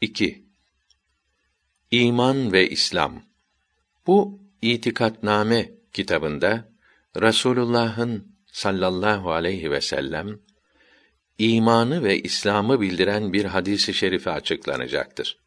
2. İman ve İslam. Bu İtikatname kitabında Rasulullah'ın sallallahu aleyhi ve sellem imanı ve İslam'ı bildiren bir hadisi şerifi açıklanacaktır.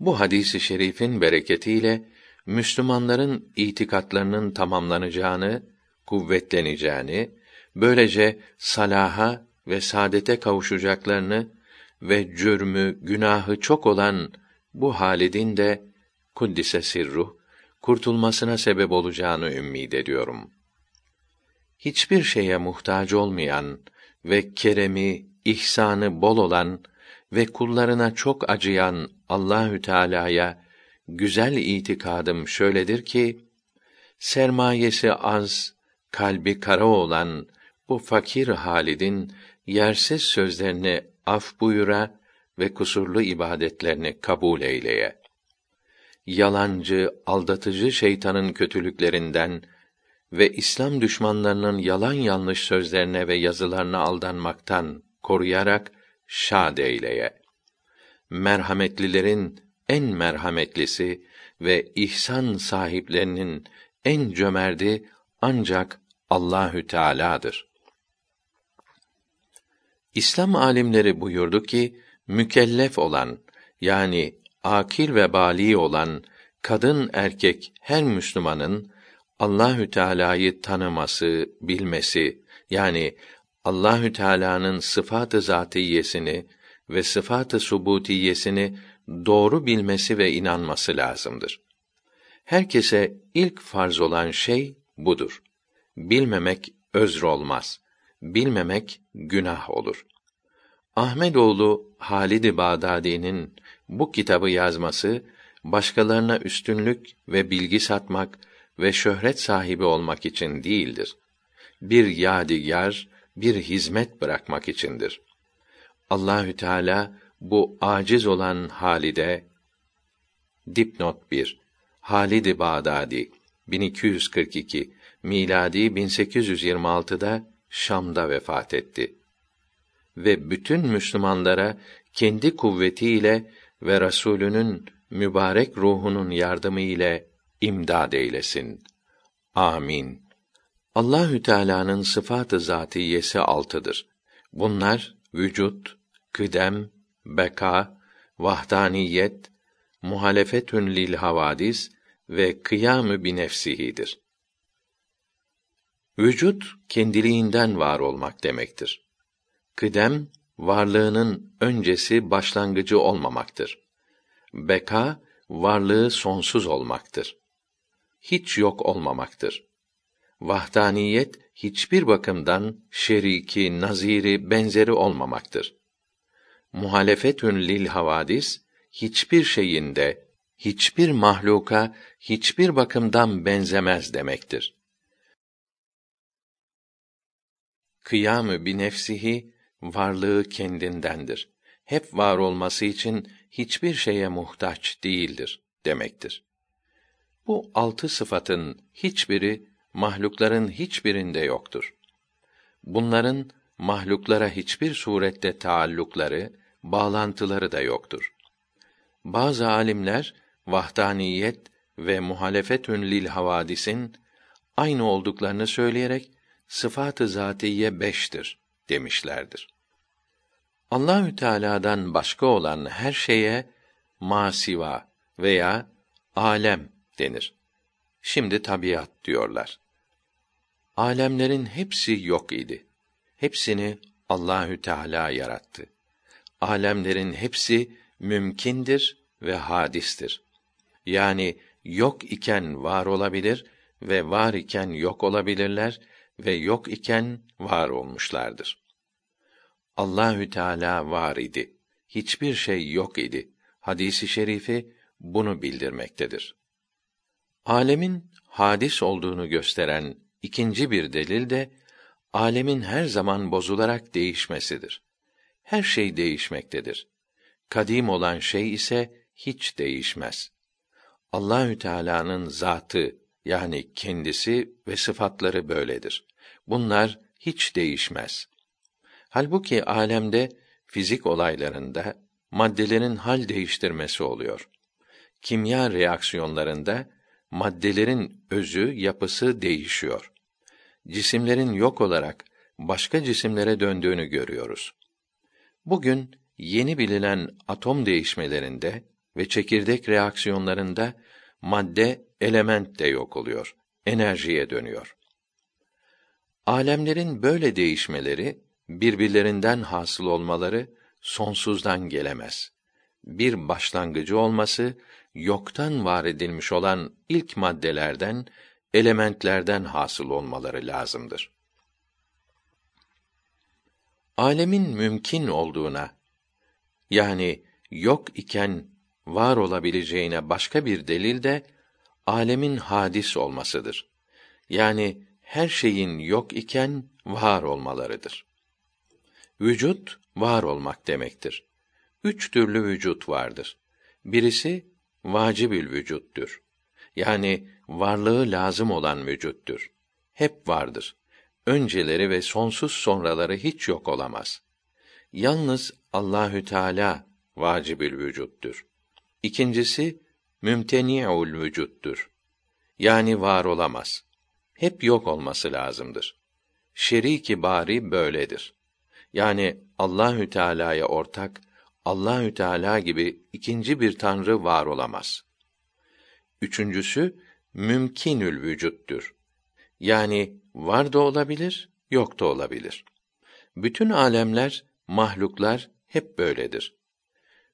Bu hadisi şerifin bereketiyle Müslümanların itikatlarının tamamlanacağını, kuvvetleneceğini, böylece salaha ve saadete kavuşacaklarını ve cürmü, günahı çok olan bu Halid'in de kuddise sirruh kurtulmasına sebep olacağını ümid ediyorum. Hiçbir şeye muhtaç olmayan ve keremi, ihsanı bol olan ve kullarına çok acıyan Allahü Teala'ya güzel itikadım şöyledir ki sermayesi az, kalbi kara olan bu fakir Halid'in yersiz sözlerini af buyura ve kusurlu ibadetlerini kabul eyleye. Yalancı, aldatıcı şeytanın kötülüklerinden ve İslam düşmanlarının yalan yanlış sözlerine ve yazılarına aldanmaktan koruyarak şad eyleye. Merhametlilerin en merhametlisi ve ihsan sahiplerinin en cömerti ancak Allahü Teala'dır. İslam alimleri buyurdu ki mükellef olan yani akil ve bali olan kadın erkek her Müslümanın Allahü Teala'yı tanıması, bilmesi yani Allahü Teala'nın sıfat-ı zatiyesini ve sıfat-ı subutiyesini doğru bilmesi ve inanması lazımdır. Herkese ilk farz olan şey budur. Bilmemek özr olmaz. Bilmemek günah olur. Ahmedoğlu Halid-i Bağdadi'nin bu kitabı yazması başkalarına üstünlük ve bilgi satmak ve şöhret sahibi olmak için değildir. Bir yadigar, bir hizmet bırakmak içindir. Allahü Teala bu aciz olan Halide dipnot 1 Halid-i Bağdadi 1242 miladi 1826'da Şam'da vefat etti. Ve bütün Müslümanlara kendi kuvvetiyle ve Rasulünün mübarek ruhunun yardımı ile imdad eylesin. Amin. Allahü Teala'nın sıfatı zatiyesi altıdır. Bunlar vücut, kıdem, beka, vahdaniyet, muhalefetün lil havadis ve kıyamı bi nefsihidir. Vücut kendiliğinden var olmak demektir. Kıdem varlığının öncesi başlangıcı olmamaktır. Beka varlığı sonsuz olmaktır. Hiç yok olmamaktır. Vahdaniyet hiçbir bakımdan şeriki, naziri, benzeri olmamaktır. Muhalefetün lil havadis hiçbir şeyinde, hiçbir mahluka hiçbir bakımdan benzemez demektir. Kıyamı bi nefsihi varlığı kendindendir. Hep var olması için hiçbir şeye muhtaç değildir demektir. Bu altı sıfatın hiçbiri mahlukların hiçbirinde yoktur. Bunların mahluklara hiçbir surette taallukları, bağlantıları da yoktur. Bazı alimler vahdaniyet ve muhalefetün lil havadisin aynı olduklarını söyleyerek sıfat-ı zatiye beştir demişlerdir. Allahü Teala'dan başka olan her şeye masiva veya alem denir. Şimdi tabiat diyorlar. Alemlerin hepsi yok idi. Hepsini Allahü Teala yarattı. Alemlerin hepsi mümkindir ve hadistir. Yani yok iken var olabilir ve var iken yok olabilirler ve yok iken var olmuşlardır. Allahü Teala var idi. Hiçbir şey yok idi. Hadisi şerifi bunu bildirmektedir. Alemin hadis olduğunu gösteren ikinci bir delil de alemin her zaman bozularak değişmesidir. Her şey değişmektedir. Kadim olan şey ise hiç değişmez. Allahü Teala'nın zatı yani kendisi ve sıfatları böyledir. Bunlar hiç değişmez. Halbuki alemde fizik olaylarında maddelerin hal değiştirmesi oluyor. Kimya reaksiyonlarında maddelerin özü, yapısı değişiyor. Cisimlerin yok olarak başka cisimlere döndüğünü görüyoruz. Bugün yeni bilinen atom değişmelerinde ve çekirdek reaksiyonlarında madde element de yok oluyor, enerjiye dönüyor. Alemlerin böyle değişmeleri, birbirlerinden hasıl olmaları sonsuzdan gelemez. Bir başlangıcı olması, yoktan var edilmiş olan ilk maddelerden, elementlerden hasıl olmaları lazımdır. Alemin mümkün olduğuna, yani yok iken var olabileceğine başka bir delil de alemin hadis olmasıdır. Yani her şeyin yok iken var olmalarıdır. Vücut var olmak demektir. Üç türlü vücut vardır. Birisi vacibül vücuttur. Yani varlığı lazım olan vücuttur. Hep vardır. Önceleri ve sonsuz sonraları hiç yok olamaz. Yalnız Allahü Teala vacibül vücuttur. İkincisi mümteni'ul vücuttur. Yani var olamaz. Hep yok olması lazımdır. Şeriki bari böyledir. Yani Allahü Teala'ya ortak, Allahü Teala gibi ikinci bir tanrı var olamaz. Üçüncüsü mümkinül vücuttur. Yani var da olabilir, yok da olabilir. Bütün alemler, mahluklar hep böyledir.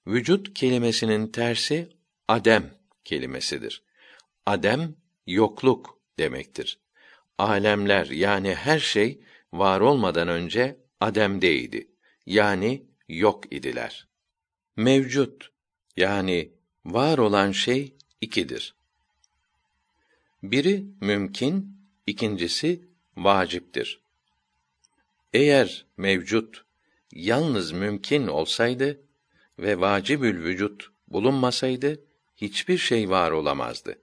Vücut kelimesinin tersi adem kelimesidir. Adem yokluk demektir. Alemler yani her şey var olmadan önce ademdeydi. Yani yok idiler. Mevcut yani var olan şey ikidir. Biri mümkün, ikincisi vaciptir. Eğer mevcut yalnız mümkün olsaydı ve vacibül vücut bulunmasaydı hiçbir şey var olamazdı.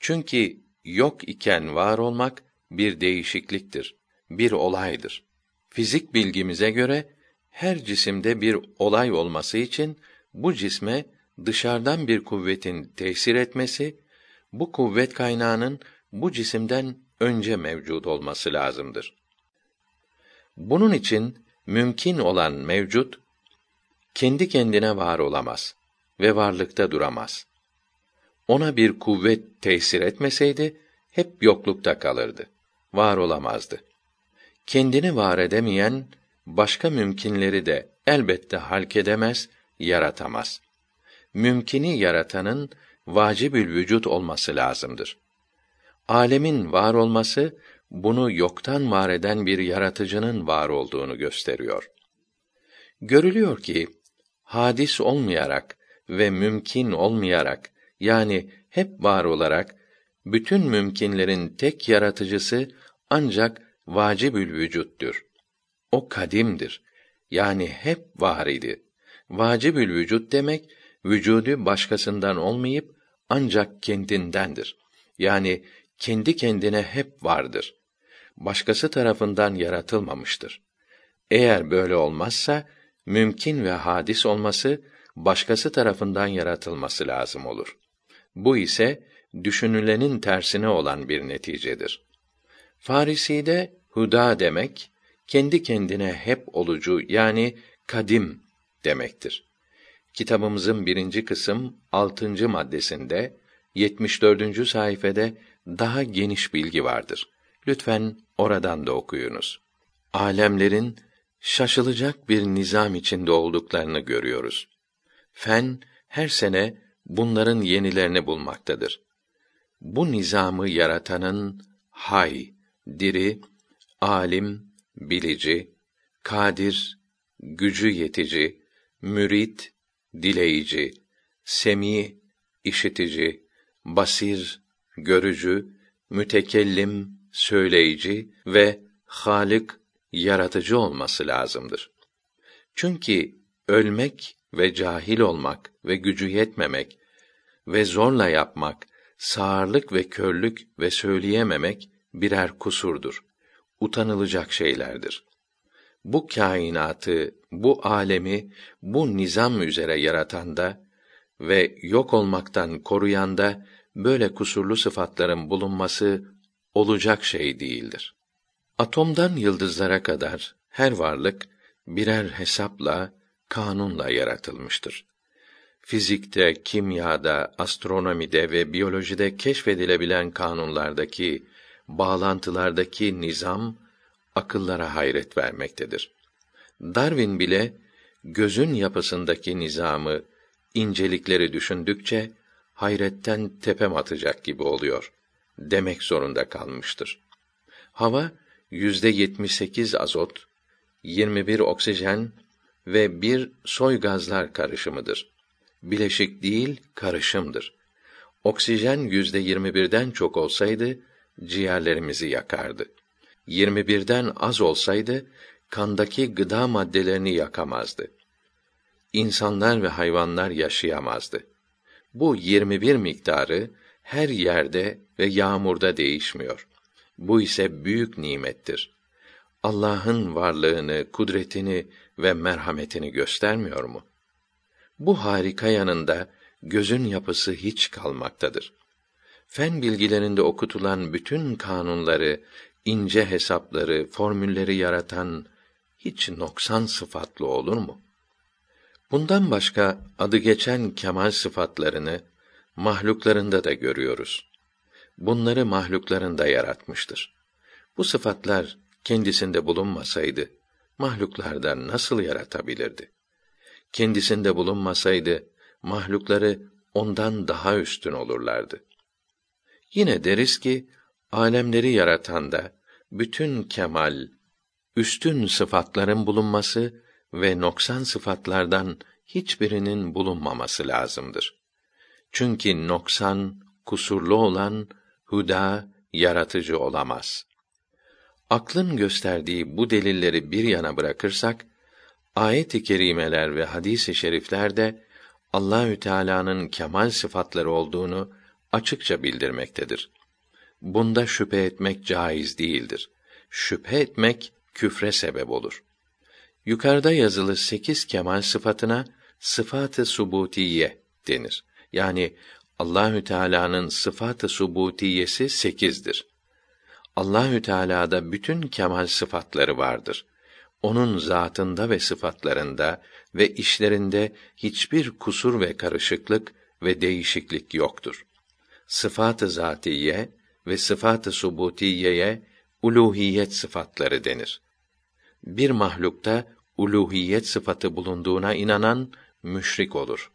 Çünkü yok iken var olmak bir değişikliktir, bir olaydır. Fizik bilgimize göre her cisimde bir olay olması için bu cisme dışarıdan bir kuvvetin tesir etmesi, bu kuvvet kaynağının bu cisimden önce mevcud olması lazımdır. Bunun için mümkün olan mevcut kendi kendine var olamaz ve varlıkta duramaz. Ona bir kuvvet tesir etmeseydi hep yoklukta kalırdı. Var olamazdı. Kendini var edemeyen başka mümkinleri de elbette halk edemez, yaratamaz. Mümkini yaratanın vacibül vücut olması lazımdır. Alemin var olması bunu yoktan var eden bir yaratıcının var olduğunu gösteriyor. Görülüyor ki hadis olmayarak ve mümkün olmayarak yani hep var olarak bütün mümkinlerin tek yaratıcısı ancak vacibül vücuttur. O kadimdir. Yani hep var idi. Vacibül vücut demek vücudu başkasından olmayıp ancak kendindendir. Yani kendi kendine hep vardır. Başkası tarafından yaratılmamıştır. Eğer böyle olmazsa mümkün ve hadis olması başkası tarafından yaratılması lazım olur. Bu ise düşünülenin tersine olan bir neticedir. Farisi'de huda demek kendi kendine hep olucu yani kadim demektir. Kitabımızın birinci kısım altıncı maddesinde 74. sayfede daha geniş bilgi vardır. Lütfen oradan da okuyunuz. Alemlerin şaşılacak bir nizam içinde olduklarını görüyoruz. Fen her sene bunların yenilerini bulmaktadır. Bu nizamı yaratanın hay, diri, alim, bilici, kadir, gücü yetici, mürit, dileyici, semi, işitici, basir, görücü, mütekellim, söyleyici ve halik, yaratıcı olması lazımdır. Çünkü ölmek ve cahil olmak ve gücü yetmemek ve zorla yapmak, sağırlık ve körlük ve söyleyememek birer kusurdur. Utanılacak şeylerdir. bu kainatı, bu alemi bu nizam üzere yaratan da ve yok olmaktan koruyan da böyle kusurlu sıfatların bulunması olacak şey değildir. Atomdan yıldızlara kadar her varlık birer hesapla, kanunla yaratılmıştır. Fizikte, kimyada, astronomide ve biyolojide keşfedilebilen kanunlardaki, bağlantılardaki nizam akıllara hayret vermektedir. Darwin bile gözün yapısındaki nizamı, incelikleri düşündükçe hayretten tepem atacak gibi oluyor demek zorunda kalmıştır. Hava yüzde yetmiş sekiz azot, 21 oksijen ve bir soy gazlar karışımıdır. Bileşik değil, karışımdır. Oksijen yüzde yirmi birden çok olsaydı, ciğerlerimizi yakardı. Yirmi birden az olsaydı, kandaki gıda maddelerini yakamazdı. İnsanlar ve hayvanlar yaşayamazdı. Bu 21 miktarı her yerde ve yağmurda değişmiyor. Bu ise büyük nimettir. Allah'ın varlığını, kudretini ve merhametini göstermiyor mu? Bu harika yanında gözün yapısı hiç kalmaktadır. Fen bilgilerinde okutulan bütün kanunları, ince hesapları, formülleri yaratan hiç noksan sıfatlı olur mu? Bundan başka adı geçen kemal sıfatlarını mahluklarında da görüyoruz. Bunları mahluklarında yaratmıştır. Bu sıfatlar kendisinde bulunmasaydı mahluklardan nasıl yaratabilirdi? Kendisinde bulunmasaydı mahlukları ondan daha üstün olurlardı. Yine deriz ki alemleri yaratan da bütün kemal, üstün sıfatların bulunması ve noksan sıfatlardan hiçbirinin bulunmaması lazımdır. Çünkü noksan, kusurlu olan huda, yaratıcı olamaz. Aklın gösterdiği bu delilleri bir yana bırakırsak, ayet-i kerimeler ve hadis-i şeriflerde Allahü Teala'nın kemal sıfatları olduğunu açıkça bildirmektedir. Bunda şüphe etmek caiz değildir. Şüphe etmek küfre sebep olur. Yukarıda yazılı sekiz kemal sıfatına sıfat-ı subutiye denir. Yani Allahü Teala'nın sıfat-ı subutiyesi sekizdir. Allahü Teala'da bütün kemal sıfatları vardır. Onun zatında ve sıfatlarında ve işlerinde hiçbir kusur ve karışıklık ve değişiklik yoktur. Sıfat-ı zatiye ve sıfat-ı subutiyeye uluhiyet sıfatları denir. Bir mahlukta uluhiyet sıfatı bulunduğuna inanan müşrik olur.